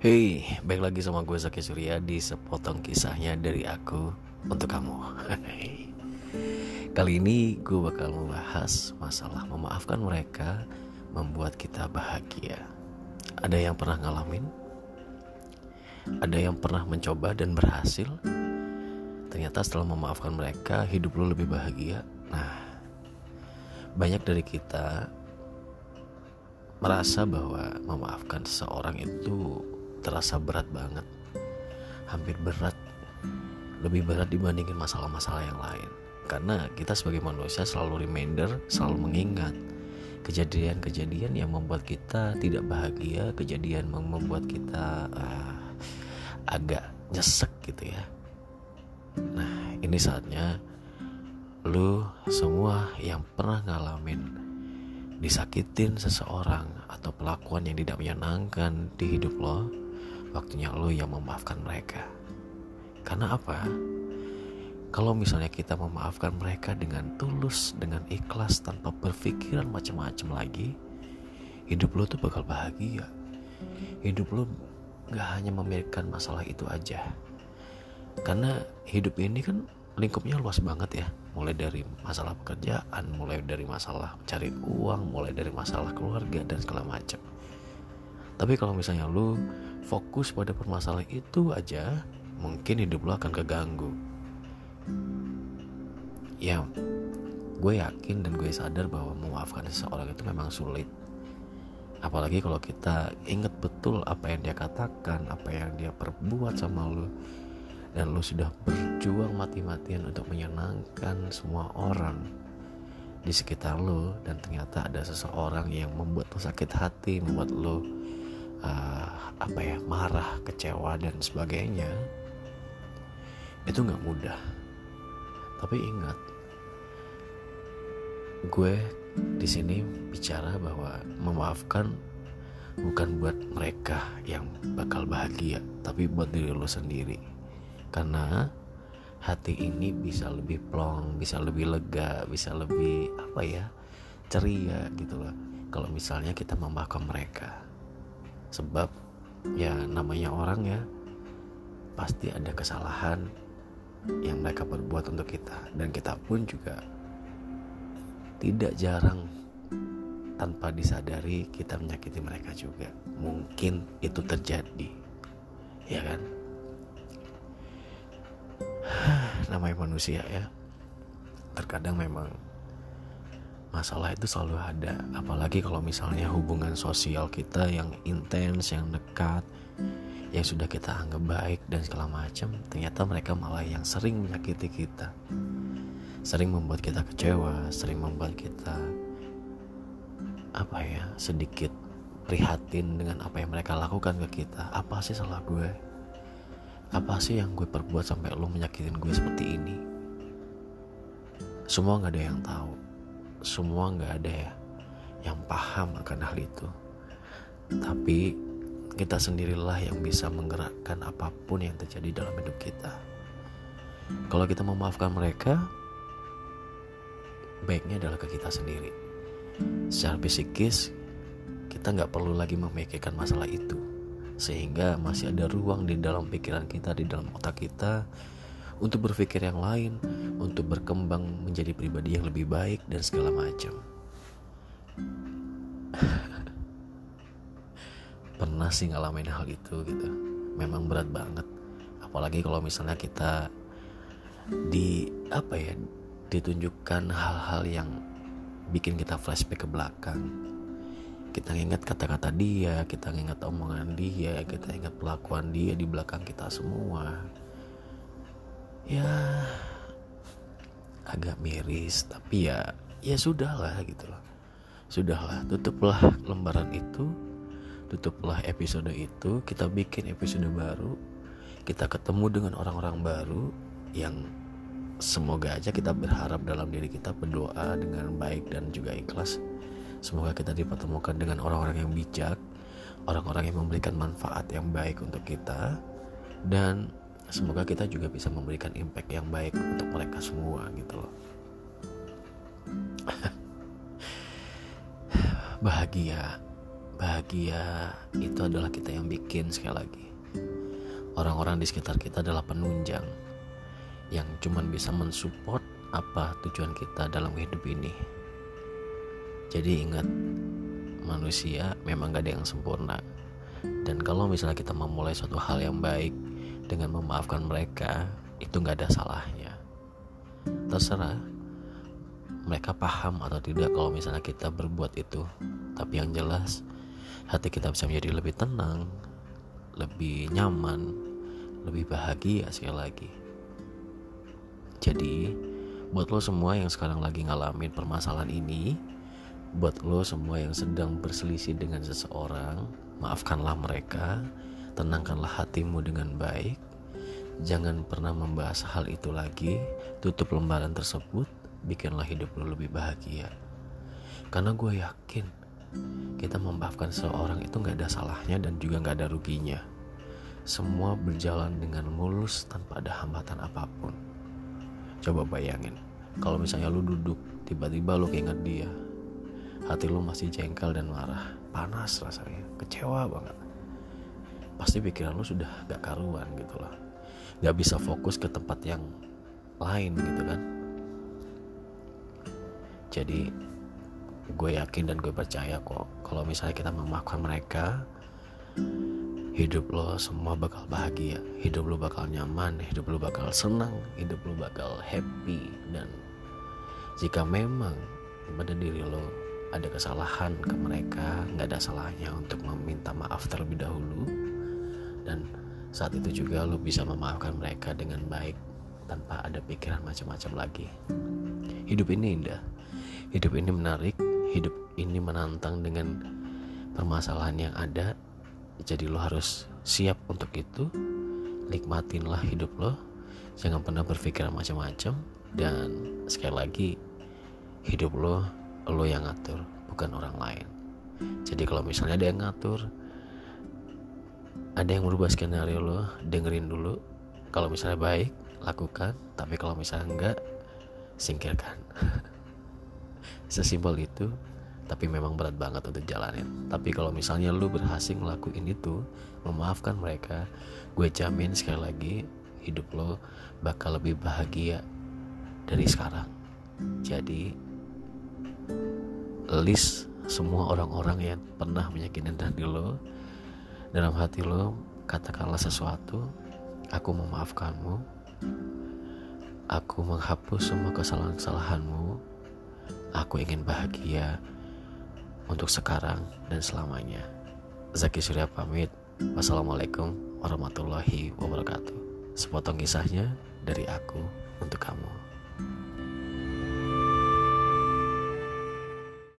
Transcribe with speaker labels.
Speaker 1: Hey, baik lagi sama gue Zaki Surya di sepotong kisahnya dari aku untuk kamu. Kali ini gue bakal membahas masalah memaafkan mereka membuat kita bahagia. Ada yang pernah ngalamin? Ada yang pernah mencoba dan berhasil? Ternyata setelah memaafkan mereka, hidup lo lebih bahagia. Nah, banyak dari kita merasa bahwa memaafkan seseorang itu terasa berat banget. Hampir berat. Lebih berat dibandingin masalah-masalah yang lain. Karena kita sebagai manusia selalu reminder selalu mengingat kejadian-kejadian yang membuat kita tidak bahagia kejadian yang membuat kita uh, agak nyesek gitu ya. Nah ini saatnya lu semua yang pernah ngalamin disakitin seseorang atau pelakuan yang tidak menyenangkan di hidup lo waktunya lo yang memaafkan mereka. Karena apa? Kalau misalnya kita memaafkan mereka dengan tulus, dengan ikhlas, tanpa berpikiran macam-macam lagi, hidup lo tuh bakal bahagia. Hidup lo gak hanya memikirkan masalah itu aja. Karena hidup ini kan lingkupnya luas banget ya. Mulai dari masalah pekerjaan, mulai dari masalah cari uang, mulai dari masalah keluarga dan segala macam. Tapi kalau misalnya lu fokus pada permasalahan itu aja, mungkin hidup lu akan keganggu. Ya, gue yakin dan gue sadar bahwa memaafkan seseorang itu memang sulit. Apalagi kalau kita inget betul apa yang dia katakan, apa yang dia perbuat sama lu, dan lu sudah berjuang mati-matian untuk menyenangkan semua orang di sekitar lu dan ternyata ada seseorang yang membuat lu sakit hati, membuat lu uh, apa ya marah kecewa dan sebagainya itu nggak mudah. Tapi ingat gue di sini bicara bahwa memaafkan bukan buat mereka yang bakal bahagia tapi buat diri lo sendiri. Karena hati ini bisa lebih plong bisa lebih lega bisa lebih apa ya ceria gitu loh. Kalau misalnya kita memaafkan mereka sebab ya namanya orang ya pasti ada kesalahan yang mereka perbuat untuk kita. Dan kita pun juga tidak jarang tanpa disadari kita menyakiti mereka juga. Mungkin itu terjadi ya kan? Namanya manusia ya. Terkadang memang masalah itu selalu ada. Apalagi kalau misalnya hubungan sosial kita yang intens yang dekat yang sudah kita anggap baik dan segala macam ternyata mereka malah yang sering menyakiti kita. Sering membuat kita kecewa sering membuat kita apa ya sedikit prihatin dengan apa yang mereka lakukan ke kita. Apa sih salah gue? Apa sih yang gue perbuat sampai lo menyakitin gue seperti ini? Semua nggak ada yang tahu semua nggak ada ya yang paham akan hal itu. Tapi kita sendirilah yang bisa menggerakkan apa pun yang terjadi dalam hidup kita. Kalau kita memaafkan mereka baiknya adalah ke kita sendiri. Secara psikis kita nggak perlu lagi memikirkan masalah itu. Sehingga masih ada ruang di dalam pikiran kita di dalam otak kita untuk berpikir yang lain, untuk berkembang menjadi pribadi yang lebih baik dan segala macam. Pernah sih ngalamin hal itu gitu. Memang berat banget. Apalagi kalau misalnya kita di apa ya ditunjukkan hal-hal yang bikin kita flashback ke belakang kita ingat kata-kata dia, kita ingat omongan dia, kita ingat pelakuan dia di belakang kita semua ya agak miris tapi ya ya sudahlah gitu loh. Sudahlah tutuplah lembaran itu tutuplah episode itu kita bikin episode baru kita ketemu dengan orang-orang baru yang semoga aja kita berharap dalam diri kita berdoa dengan baik dan juga ikhlas. Semoga kita dipertemukan dengan orang-orang yang bijak orang-orang yang memberikan manfaat yang baik untuk kita dan semoga kita juga bisa memberikan impact yang baik untuk mereka semua gitu loh. Bahagia. Bahagia itu adalah kita yang bikin sekali lagi. Orang-orang di sekitar kita adalah penunjang yang cuman bisa mensupport apa tujuan kita dalam hidup ini. Jadi ingat manusia memang gak ada yang sempurna. Dan kalau misalnya kita memulai suatu hal yang baik dengan memaafkan mereka itu gak ada salahnya. Terserah. Mereka paham atau tidak kalau misalnya kita berbuat itu. Tapi yang jelas hati kita bisa menjadi lebih tenang, lebih nyaman, lebih bahagia sekali lagi. Jadi, buat lo semua yang sekarang lagi ngalamin permasalahan ini, buat lo semua yang sedang berselisih dengan seseorang, maafkanlah mereka, tenangkanlah hatimu dengan baik. Jangan pernah membahas hal itu lagi, tutup lembaran tersebut, bikinlah hidup lo lebih bahagia. Karena gue yakin kita memaafkan seorang itu nggak ada salahnya dan juga nggak ada ruginya. Semua berjalan dengan mulus tanpa ada hambatan apa pun. Coba bayangin, kalau misalnya lu duduk, tiba-tiba lu keinget dia. Hati lu masih jengkel dan marah, panas rasanya, kecewa banget. Pasti pikiran lu sudah gak karuan gitu lah. Gak bisa fokus ke tempat yang lain gitu kan. Jadi gue yakin dan gue percaya kok kalau misalnya kita memaafkan mereka hidup lo semua bakal bahagia hidup lo bakal nyaman hidup lo bakal senang hidup lo bakal happy dan jika memang pada diri lo ada kesalahan ke mereka nggak ada salahnya untuk meminta maaf terlebih dahulu dan saat itu juga lo bisa memaafkan mereka dengan baik tanpa ada pikiran macam-macam lagi. Hidup ini indah. Hidup ini menarik. Hidup ini menantang dengan permasalahan yang ada. Jadi lo harus siap untuk itu. Nikmatinlah hidup lo. Jangan pernah berpikir macam-macam. Dan sekali lagi hidup lo lo yang ngatur bukan orang lain. Jadi kalau misalnya ada yang ngatur ada yang merubah skenario lo dengerin dulu. Kalau misalnya baik lakukan. Tapi kalau misalnya enggak singkirkan. Sesimpel itu tapi memang berat banget untuk jalanin. Tapi kalau misalnya lu berhasil ngelakuin itu memaafkan mereka gue jamin sekali lagi hidup lo bakal lebih bahagia dari sekarang. Jadi list semua orang-orang yang pernah menyakitkan hati lo dalam hati lo katakanlah sesuatu aku memaafkanmu aku menghapus semua kesalahan-kesalahanmu Aku ingin bahagia untuk sekarang dan selamanya. Zaki Surya pamit. Wassalamualaikum warahmatullahi wabarakatuh. Sepotong kisahnya dari aku untuk kamu.